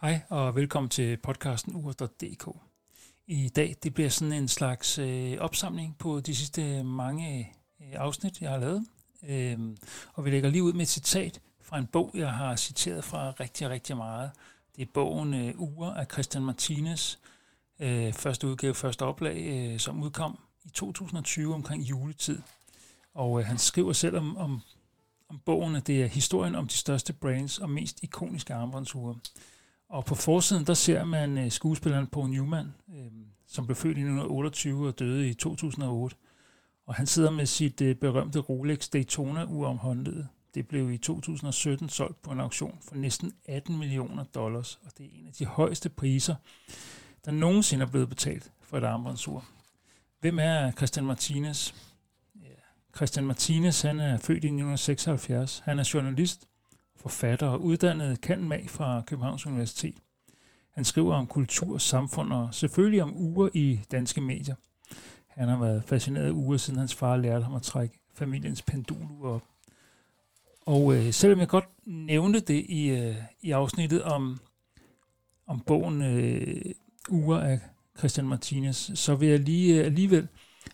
Hej og velkommen til podcasten ur.dk. I dag det bliver sådan en slags øh, opsamling på de sidste mange øh, afsnit, jeg har lavet. Øh, og vi lægger lige ud med et citat fra en bog, jeg har citeret fra rigtig, rigtig meget. Det er bogen øh, Ure af Christian Martinez. Øh, første udgave, første oplag, øh, som udkom i 2020 omkring juletid. Og øh, han skriver selv om, om, om bogen, at det er historien om de største brands og mest ikoniske armbåndsure. Og på forsiden, der ser man øh, skuespilleren Paul Newman, øh, som blev født i 1928 og døde i 2008. Og han sidder med sit øh, berømte Rolex Daytona-ur om håndledet. Det blev i 2017 solgt på en auktion for næsten 18 millioner dollars, og det er en af de højeste priser, der nogensinde er blevet betalt for et armbåndsur. Hvem er Christian Martinez? Ja, Christian Martinez han er født i 1976. Han er journalist, forfatter og uddannet mag fra Københavns Universitet. Han skriver om kultur, samfund og selvfølgelig om uger i danske medier. Han har været fascineret af uger, siden hans far lærte ham at trække familiens pendulur op. Og øh, selvom jeg godt nævnte det i, øh, i afsnittet om, om bogen øh, Uger af Christian Martinez, så vil jeg lige øh, alligevel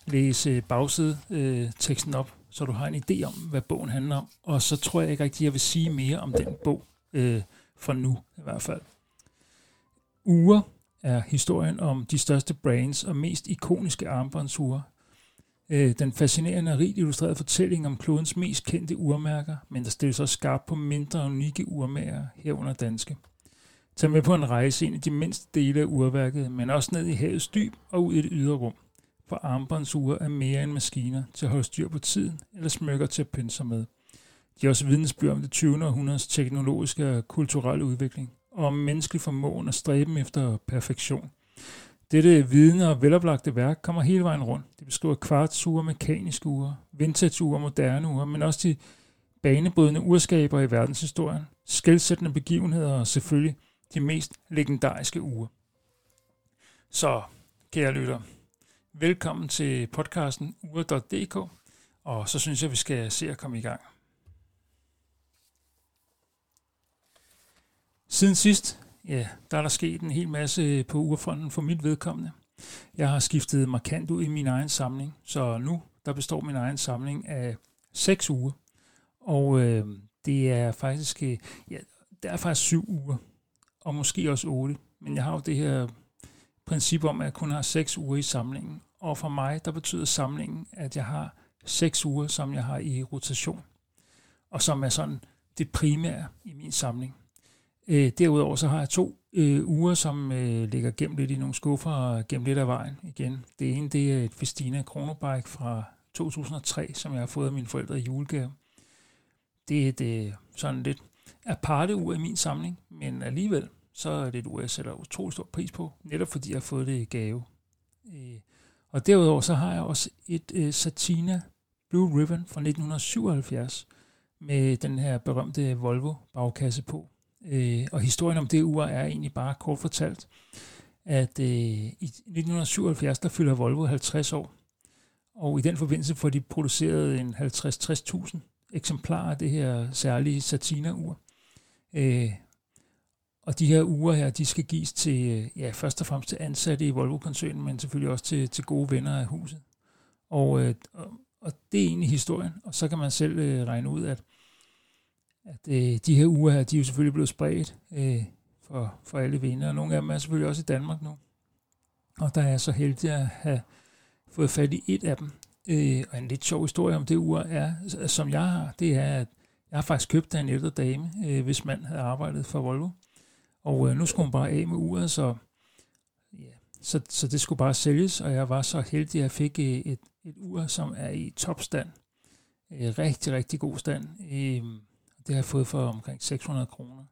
læse øh, bagside øh, teksten op, så du har en idé om, hvad bogen handler om. Og så tror jeg ikke rigtig, at jeg vil sige mere om den bog, øh, for nu i hvert fald. Ure er historien om de største brands og mest ikoniske armbåndsure. Øh, den fascinerende og rigt illustrerede fortælling om klodens mest kendte urmærker, men der stilles også skarpt på mindre unikke urmærker herunder danske. Tag med på en rejse ind i de mindste dele af urværket, men også ned i havets dyb og ud i det ydre rum. For armbåndsure er mere end maskiner til at holde styr på tiden eller smykker til at pynte sig med. De er også vidnesbyrd om det 20. århundredes teknologiske og kulturelle udvikling, og om menneskelig formåen at stræbe efter perfektion. Dette vidne og veloplagte værk kommer hele vejen rundt. Det beskriver kvartsure, mekaniske ure, vintage-ure, moderne ure, men også de banebrydende urskaber i verdenshistorien, skældsættende begivenheder og selvfølgelig de mest legendariske ure. Så, kære lytter, velkommen til podcasten ure.dk, og så synes jeg, vi skal se at komme i gang. Siden sidst, ja, der er der sket en hel masse på urefronten for mit vedkommende. Jeg har skiftet markant ud i min egen samling, så nu der består min egen samling af seks uger. Og øh, det er faktisk, øh, ja, der er faktisk syv uger, og måske også otte. Men jeg har jo det her princip om, at jeg kun har seks uger i samlingen. Og for mig, der betyder samlingen, at jeg har seks uger, som jeg har i rotation. Og som er sådan det primære i min samling. Øh, derudover så har jeg to øh, uger, som øh, ligger gemt lidt i nogle skuffer og gemt lidt af vejen igen. Det ene det er et Festina Kronobike fra 2003, som jeg har fået af mine forældre i julegave. Det er et øh, sådan lidt aparte ur i min samling, men alligevel så er det et ur, jeg sætter utrolig stor pris på, netop fordi jeg har fået det i gave. Øh, og derudover så har jeg også et øh, Satina Blue Ribbon fra 1977 med den her berømte Volvo bagkasse på. Øh, og historien om det ur er egentlig bare kort fortalt, at øh, i 1977 der fylder Volvo 50 år, og i den forbindelse får de produceret en 50-60.000 eksemplarer af det her særlige Satina-ur. Øh, og de her uger her, de skal gives til, øh, ja, først og fremmest til ansatte i Volvo-koncernen, men selvfølgelig også til, til gode venner af huset. Og, øh, og, og det er egentlig historien. Og så kan man selv øh, regne ud, at, at øh, de her uger her, de er jo selvfølgelig blevet spredt øh, for, for alle venner. Og nogle af dem er selvfølgelig også i Danmark nu. Og der er jeg så heldig at have fået fat i et af dem. Øh, og en lidt sjov historie om det ur er, som jeg har, det er, at jeg har faktisk købt af en ældre dame, øh, hvis mand havde arbejdet for Volvo. Og øh, nu skulle hun bare af med uret, så, ja, så, så det skulle bare sælges, og jeg var så heldig, at jeg fik øh, et, et ur, som er i topstand. Øh, rigtig, rigtig god stand. Øh, det har jeg fået for omkring 600 kroner.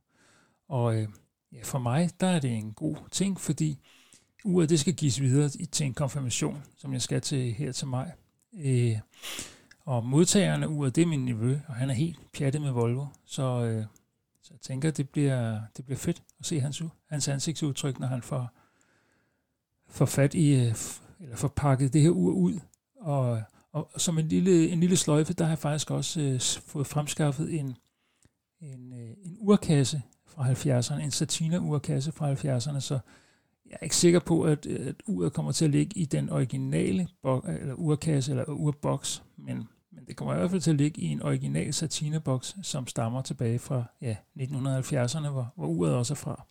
Og øh, ja, for mig, der er det en god ting, fordi uret det skal gives videre til en konfirmation, som jeg skal til her til maj. Øh, og modtageren af uret, det er min nevø, og han er helt pjattet med Volvo, så, øh, så jeg tænker, det bliver, det bliver fedt at se hans, hans ansigtsudtryk, når han får, får fat i, øh, eller får pakket det her ur ud. Og, og som en lille, en lille sløjfe, der har jeg faktisk også øh, fået fremskaffet en, en, øh, en urkasse fra 70'erne, en Satina-urkasse fra 70'erne, så jeg er ikke sikker på, at, at uret kommer til at ligge i den originale eller urkasse eller urboks, men, men det kommer i hvert fald til at ligge i en original satineboks, som stammer tilbage fra ja, 1970'erne, hvor, hvor uret også er fra.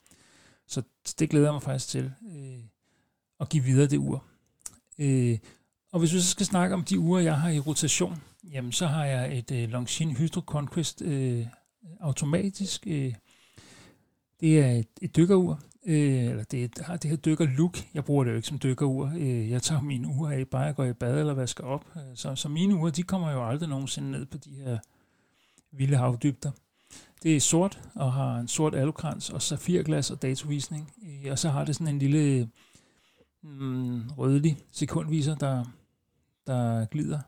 Så det glæder jeg mig faktisk til øh, at give videre det ur. Øh, og hvis vi så skal snakke om de uger, jeg har i rotation, jamen så har jeg et øh, Longines Hydro Conquest øh, automatisk. Øh, det er et, et dykkerur, øh, eller det har det her dykker look. Jeg bruger det jo ikke som dykkerur. Øh, jeg tager mine uger af, bare jeg går i bad eller vasker op. Øh, så, så mine uger, de kommer jo aldrig nogensinde ned på de her vilde havdybder. Det er sort og har en sort alukrans og safirglas og datovisning. Øh, og så har det sådan en lille mm, rødlig sekundviser, der, der glider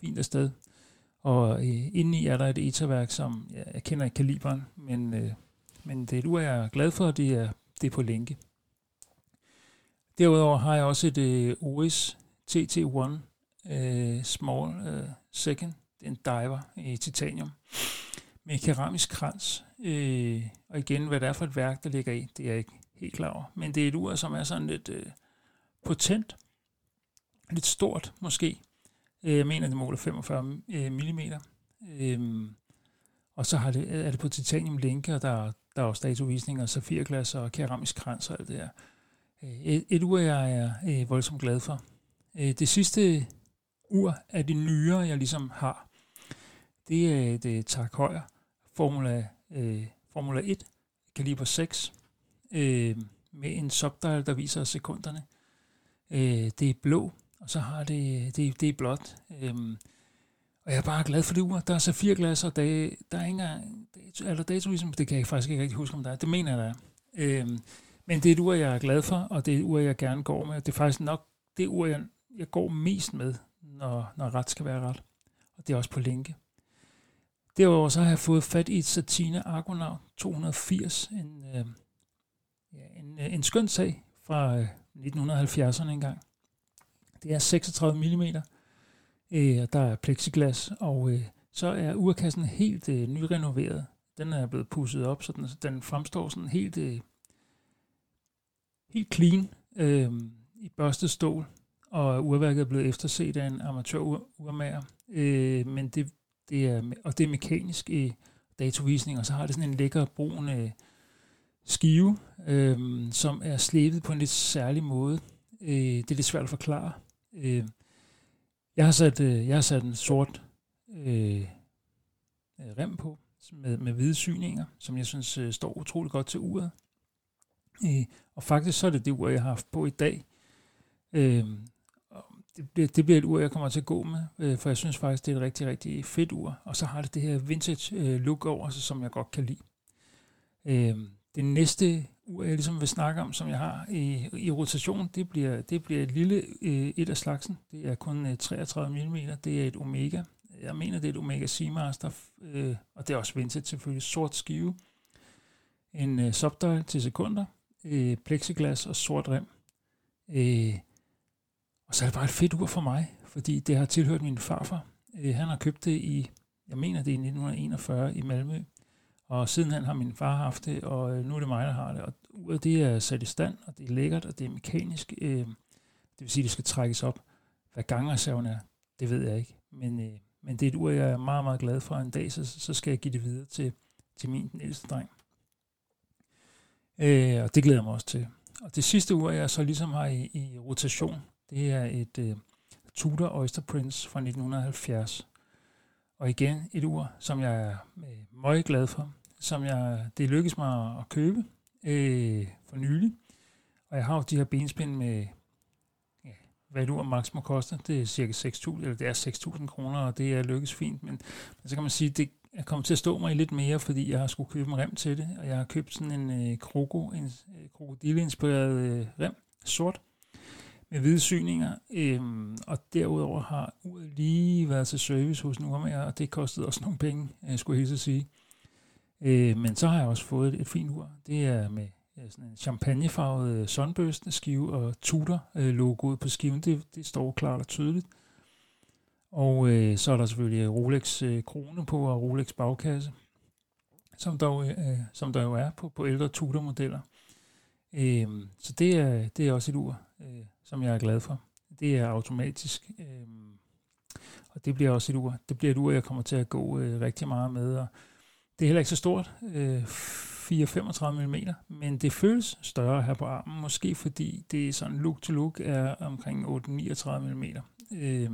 fint afsted. Og øh, indeni er der et etaværk, som ja, jeg kender ikke kaliberen, men, øh, men det er jeg er glad for, det er, det er på lænke. Derudover har jeg også et øh, OS TT1 øh, Small øh, Second. En diver i titanium med keramisk krans. Øh, og igen, hvad det er for et værk, der ligger i, det er jeg ikke helt klar over. Men det er et ur, som er sådan lidt øh, potent, lidt stort måske. Øh, jeg mener, det måler 45 øh, mm. Øh, og så har det, er det på titanium lænke, og der, der er også datovisninger, safirglas og keramisk krans og alt det her. Øh, et, et ur, jeg er øh, voldsomt glad for. Øh, det sidste ur af de nyere, jeg ligesom har, det øh, er et Tag Heuer Formula, øh, Formula 1, kaliber 6, øh, med en subdial, der viser sekunderne. Øh, det er blå, og så har det, det, det er blåt. Øh, og jeg er bare glad for det ur. Der er så fire glas, og der, der er ikke engang, eller datovism, det kan jeg faktisk ikke rigtig huske, om der er. Det mener jeg, der er. Øhm, men det er et ur, jeg er glad for, og det er et ur, jeg gerne går med. Det er faktisk nok det ur, jeg, jeg går mest med, når, når ret skal være ret. Og det er også på linke. Derudover så har jeg fået fat i et Satina Argonaut 280, en, øh, ja, en, øh, en skøn sag fra øh, 1970'erne engang. Det er 36 mm, øh, og der er plexiglas, og øh, så er urkassen helt øh, nyrenoveret. Den er blevet pusset op, så den, den fremstår sådan helt, øh, helt clean øh, i børstet stål, og urværket er blevet efterset af en amatør-urmager. Øh, men det, det er, og det er mekanisk i datovisning, og så har det sådan en lækker brun øh, skive, øh, som er slebet på en lidt særlig måde. Øh, det er lidt svært at forklare. Øh, jeg, har sat, øh, jeg har sat en sort øh, øh, rem på, med, med hvide syninger, som jeg synes øh, står utrolig godt til uret. Øh, og faktisk så er det det ur, jeg har haft på i dag. Øh, det, bliver, det bliver et ur, jeg kommer til at gå med, øh, for jeg synes faktisk, det er et rigtig, rigtig fedt ur. Og så har det det her vintage øh, look over sig, som jeg godt kan lide. Øh, det næste ur, jeg ligesom vil snakke om, som jeg har i, i rotation, det bliver, det bliver et lille øh, et af slagsen. Det er kun øh, 33 mm. Det er et Omega. Jeg mener, det er et Omega Seamaster, øh, og det er også vintage selvfølgelig. Sort skive. En øh, subdial til sekunder. Øh, plexiglas og sort rem. Øh, og så er det bare et fedt ur for mig, fordi det har tilhørt min farfar. Øh, han har købt det i, jeg mener det er i 1941 i Malmø. Og sidenhen har min far haft det, og øh, nu er det mig, der har det. Og uret det er sat i stand, og det er lækkert, og det er mekanisk. Øh, det vil sige, at det skal trækkes op. Hvad gangreserven er, det ved jeg ikke. Men, øh, men det er et ur, jeg er meget, meget glad for. En dag, så, så skal jeg give det videre til, til min den ældste dreng. Øh, og det glæder jeg mig også til. Og det sidste ur, jeg så ligesom har i, i rotation, det er et øh, Tudor Oyster Prince fra 1970. Og igen et ur, som jeg er øh, meget glad for, som jeg, det lykkedes mig at købe øh, for nylig. Og jeg har jo de her benspænd med, ja, hvad du og max må koste. Det er cirka 6.000, eller det er 6.000 kroner, og det er lykkes fint. Men, men så kan man sige, det er kommet til at stå mig lidt mere, fordi jeg har skulle købe en rem til det. Og jeg har købt sådan en øh, kroko, en øh, krokodilleinspireret øh, rem, sort, med hvide syninger, øhm, og derudover har uret lige været til service hos en urmager, og det kostede også nogle penge, øh, skulle helt sige. Øh, men så har jeg også fået et, et fint ur. Det er med ja, sådan en champagnefarvet øh, sunburst skive og Tudor-logoet øh, på skiven. Det, det står klart og tydeligt. Og øh, så er der selvfølgelig øh, Rolex øh, krone på og Rolex bagkasse. som der, øh, øh, som der jo er på, på ældre Tudor-modeller. Øh, så det er, det er også et ur, øh, som jeg er glad for. Det er automatisk, øh, og det bliver også et ur. Det bliver et ur, jeg kommer til at gå øh, rigtig meget med, og det er heller ikke så stort, øh, 4-35 mm, men det føles større her på armen, måske fordi det er sådan look to look er omkring 8-39 mm. Øh,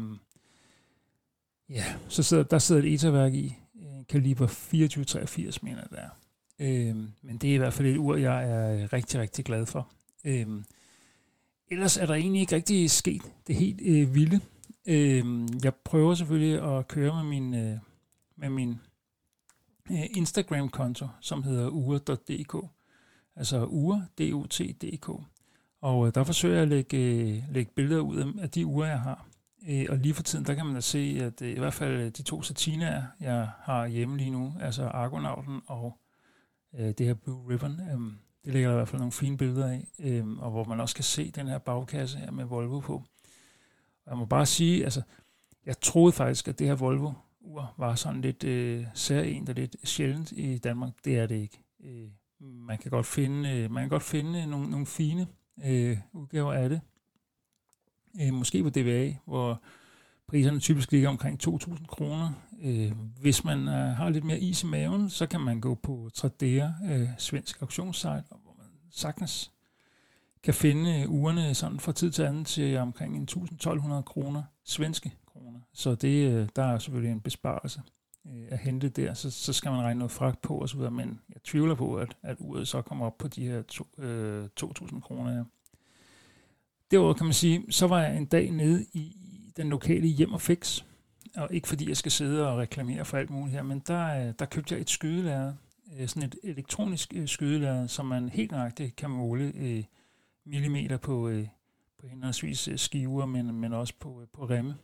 ja, så sidder, der sidder et etaværk i, øh, kaliber 24-83 mener jeg, der. Øh, men det er i hvert fald et ur, jeg er rigtig, rigtig glad for. Øh, ellers er der egentlig ikke rigtig sket det helt øh, vilde. Øh, jeg prøver selvfølgelig at køre med min, øh, med min Øh, Instagram-konto, som hedder ure.dk. Altså ure, D-O-T-D-K. Og øh, der forsøger jeg at lægge, øh, lægge billeder ud af de uger, jeg har. Og lige for tiden, der kan man da se, at i hvert fald de to satinaer, jeg har hjemme lige nu, altså Argonauten og det her Blue Ribbon, øhm, det ligger der i hvert fald nogle fine billeder af, øhm, og hvor man også kan se den her bagkasse her med Volvo på. Og jeg må bare sige, altså, jeg troede faktisk, at det her Volvo ur var sådan lidt øh, særligt og lidt sjældent i Danmark. Det er det ikke. Øh, man kan godt finde, øh, man kan godt finde nogle, nogle fine øh, udgaver af det. Øh, måske på DVA, hvor priserne typisk ligger omkring 2.000 kroner. Øh, hvis man øh, har lidt mere is i maven, så kan man gå på Tradera, øh, svensk auktionssite, hvor man sagtens kan finde øh, ugerne sådan fra tid til anden til omkring 1.200 kroner svenske kroner. Så det, øh, der er selvfølgelig en besparelse øh, at hente der, så, så skal man regne noget fragt på osv., men jeg tvivler på, at, at uret så kommer op på de her to, øh, 2.000 kroner. Ja. Derudover kan man sige, så var jeg en dag nede i den lokale hjem og fix, og ikke fordi jeg skal sidde og reklamere for alt muligt her, men der, øh, der købte jeg et skydelærer, sådan et elektronisk skydelærer, som man helt nøjagtigt kan måle millimeter på, øh, på henholdsvis skiver, men, men også på, øh, på remme.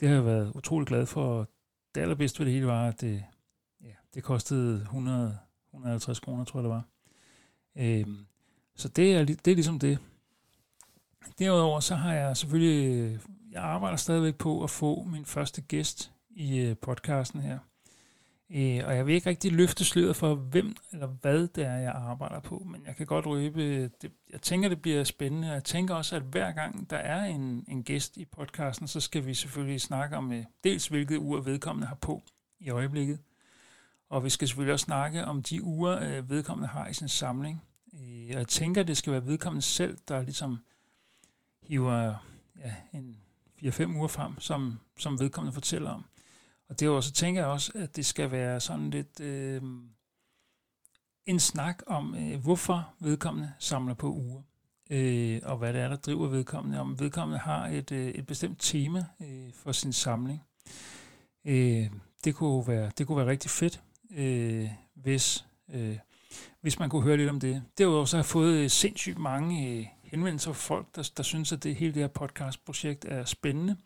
Det har jeg været utrolig glad for. Det allerbedste ved det hele var, at det, ja, det kostede 100, 150 kroner, tror jeg det var. Øhm, så det er, det er ligesom det. Derudover så har jeg selvfølgelig, jeg arbejder stadigvæk på at få min første gæst i øh, podcasten her. Øh, og jeg vil ikke rigtig løfte sløret for, hvem eller hvad det er, jeg arbejder på, men jeg kan godt røbe, det, jeg tænker, det bliver spændende. Jeg tænker også, at hver gang der er en, en gæst i podcasten, så skal vi selvfølgelig snakke om øh, dels, hvilket ur vedkommende har på i øjeblikket, og vi skal selvfølgelig også snakke om de uger, øh, vedkommende har i sin samling. Øh, og jeg tænker, det skal være vedkommende selv, der ligesom hiver ja, en 4-5 uger frem, som, som vedkommende fortæller om. Og det var så tænker jeg også, at det skal være sådan lidt øh, en snak om, øh, hvorfor vedkommende samler på uger, øh, og hvad det er, der driver vedkommende. Om vedkommende har et, øh, et bestemt tema øh, for sin samling. Øh, det, kunne være, det kunne være rigtig fedt, øh, hvis, øh, hvis man kunne høre lidt om det. Derudover så har jeg fået øh, sindssygt mange øh, henvendelser fra folk, der, der synes, at det hele det her podcastprojekt er spændende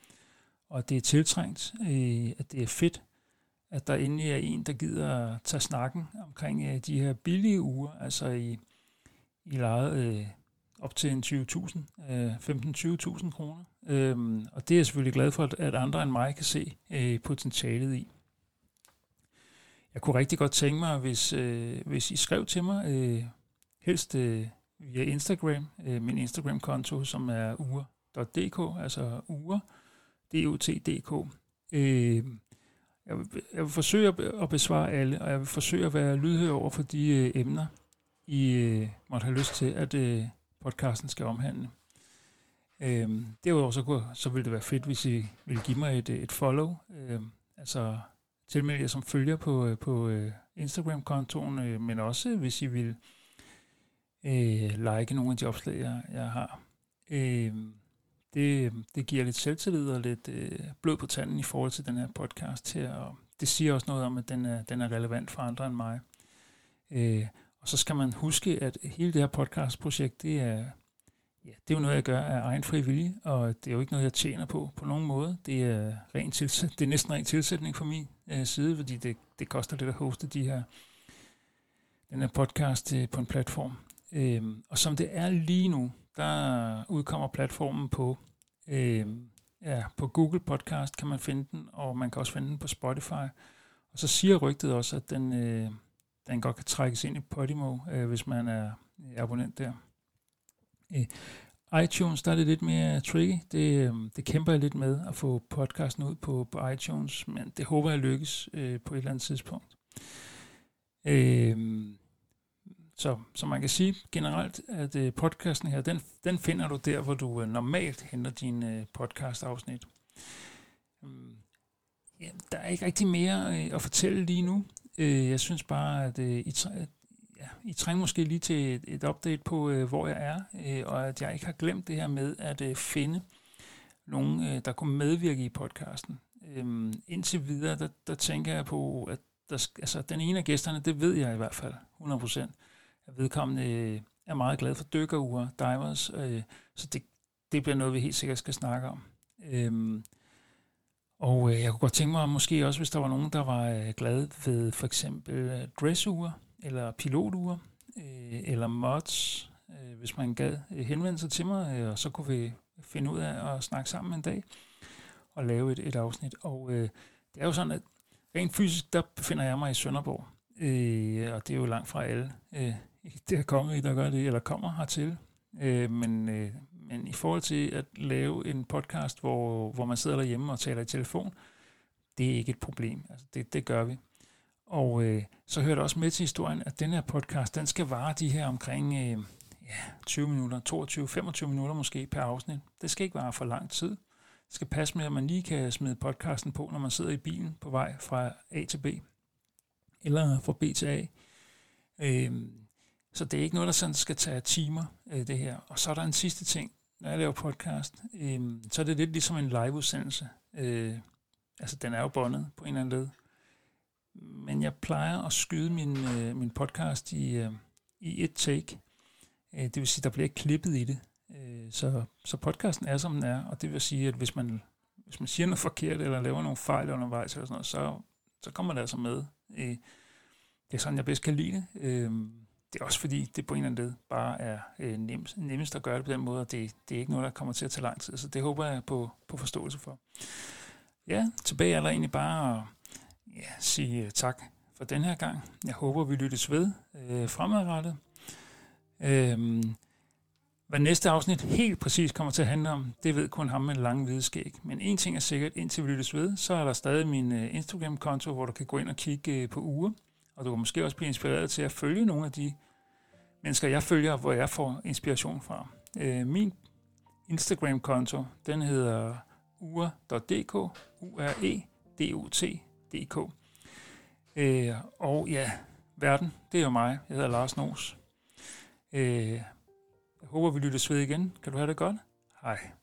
og det er tiltrængt, øh, at det er fedt, at der endelig er en, der gider at tage snakken omkring øh, de her billige uger, altså i, i lejet øh, op til en 20.000, øh, 15-20.000 kroner. Øhm, og det er jeg selvfølgelig glad for, at andre end mig kan se øh, potentialet i. Jeg kunne rigtig godt tænke mig, hvis, øh, hvis I skrev til mig, øh, helst øh, via Instagram, øh, min Instagram-konto, som er uger.dk, altså uger, DOT.dk. Øh, jeg, vil, jeg vil forsøge at besvare alle, og jeg vil forsøge at være lydhør over for de øh, emner, I øh, måtte have lyst til, at øh, podcasten skal omhandle. Øh, derudover så, kunne, så ville det være fedt, hvis I ville give mig et, øh, et follow, øh, altså tilmelde jer som følger på, øh, på øh, Instagram-kontoen, øh, men også øh, hvis I vil øh, like nogle af de opslag, jeg, jeg har. Øh, det, det giver lidt selvtillid og lidt øh, blod på tanden i forhold til den her podcast her, og det siger også noget om, at den er, den er relevant for andre end mig. Øh, og så skal man huske, at hele det her podcastprojekt, det er, ja, det er jo noget, jeg gør af egen fri vilje, og det er jo ikke noget, jeg tjener på på nogen måde. Det er, ren tilsæt, det er næsten ren tilsætning for min øh, side, fordi det, det koster lidt at hoste de her, den her podcast øh, på en platform. Øh, og som det er lige nu, der udkommer platformen på, øh, ja, på Google Podcast kan man finde den, og man kan også finde den på Spotify. Og så siger rygtet også, at den, øh, den godt kan trækkes ind i Podimo, øh, hvis man er abonnent der. Øh, iTunes, der er det lidt mere tricky. Det, øh, det kæmper jeg lidt med at få podcasten ud på, på iTunes, men det håber jeg lykkes øh, på et eller andet tidspunkt. Øh, så, så man kan sige generelt, at øh, podcasten her, den, den finder du der, hvor du øh, normalt henter dine øh, podcast-afsnit. Øh, ja, der er ikke rigtig mere øh, at fortælle lige nu. Øh, jeg synes bare, at øh, I, ja, I trænger måske lige til et, et update på, øh, hvor jeg er, øh, og at jeg ikke har glemt det her med at øh, finde nogen, øh, der kunne medvirke i podcasten. Øh, indtil videre, der, der tænker jeg på, at der, altså, den ene af gæsterne, det ved jeg i hvert fald, 100%, at vedkommende øh, er meget glad for dykkerure, divers, øh, så det, det bliver noget, vi helt sikkert skal snakke om. Øh, og øh, jeg kunne godt tænke mig, måske også, hvis der var nogen, der var øh, glad ved for eksempel øh, dressure, eller piloture, øh, eller mods, øh, hvis man gad øh, henvende sig til mig, øh, og så kunne vi finde ud af at snakke sammen en dag og lave et, et afsnit. Og øh, det er jo sådan, at rent fysisk, der befinder jeg mig i Sønderborg, øh, og det er jo langt fra alle øh, det her kongerige, der gør det, eller kommer hertil. Øh, men, øh, men i forhold til at lave en podcast, hvor, hvor man sidder derhjemme og taler i telefon, det er ikke et problem. Altså, det, det gør vi. Og øh, så hører det også med til historien, at den her podcast, den skal vare de her omkring øh, ja, 20 minutter, 22-25 minutter måske per afsnit. Det skal ikke vare for lang tid. Det skal passe med, at man lige kan smide podcasten på, når man sidder i bilen på vej fra A til B, eller fra B til A. Øh, så det er ikke noget, der sådan skal tage timer, øh, det her. Og så er der en sidste ting, når jeg laver podcast, øh, så er det lidt ligesom en liveudsendelse. Øh, altså, den er jo båndet på en eller anden led. Men jeg plejer at skyde min, øh, min podcast i, øh, i et take. Øh, det vil sige, der bliver ikke klippet i det. Øh, så, så podcasten er, som den er, og det vil sige, at hvis man, hvis man siger noget forkert, eller laver nogle fejl undervejs, eller sådan noget, så, så kommer det altså med. Øh, det er sådan, jeg bedst kan lide det. Øh, det er også fordi, det på en eller anden led bare er øh, nemt, nemmest at gøre det på den måde, og det, det er ikke noget, der kommer til at tage lang tid. Så det håber jeg på, på forståelse for. Ja, tilbage er der egentlig bare at ja, sige øh, tak for den her gang. Jeg håber, vi lyttes ved øh, fremadrettet. Øhm, hvad næste afsnit helt præcis kommer til at handle om, det ved kun ham med lange hvide skæg. Men en ting er sikkert, indtil vi lyttes ved, så er der stadig min øh, Instagram-konto, hvor du kan gå ind og kigge øh, på uger. Og du kan måske også blive inspireret til at følge nogle af de mennesker, jeg følger, hvor jeg får inspiration fra. Øh, min Instagram-konto, den hedder ure.dk, u r e d u t dk. Øh, og ja, verden, det er jo mig. Jeg hedder Lars Nos. Øh, jeg håber, vi lyttes ved igen. Kan du have det godt? Hej.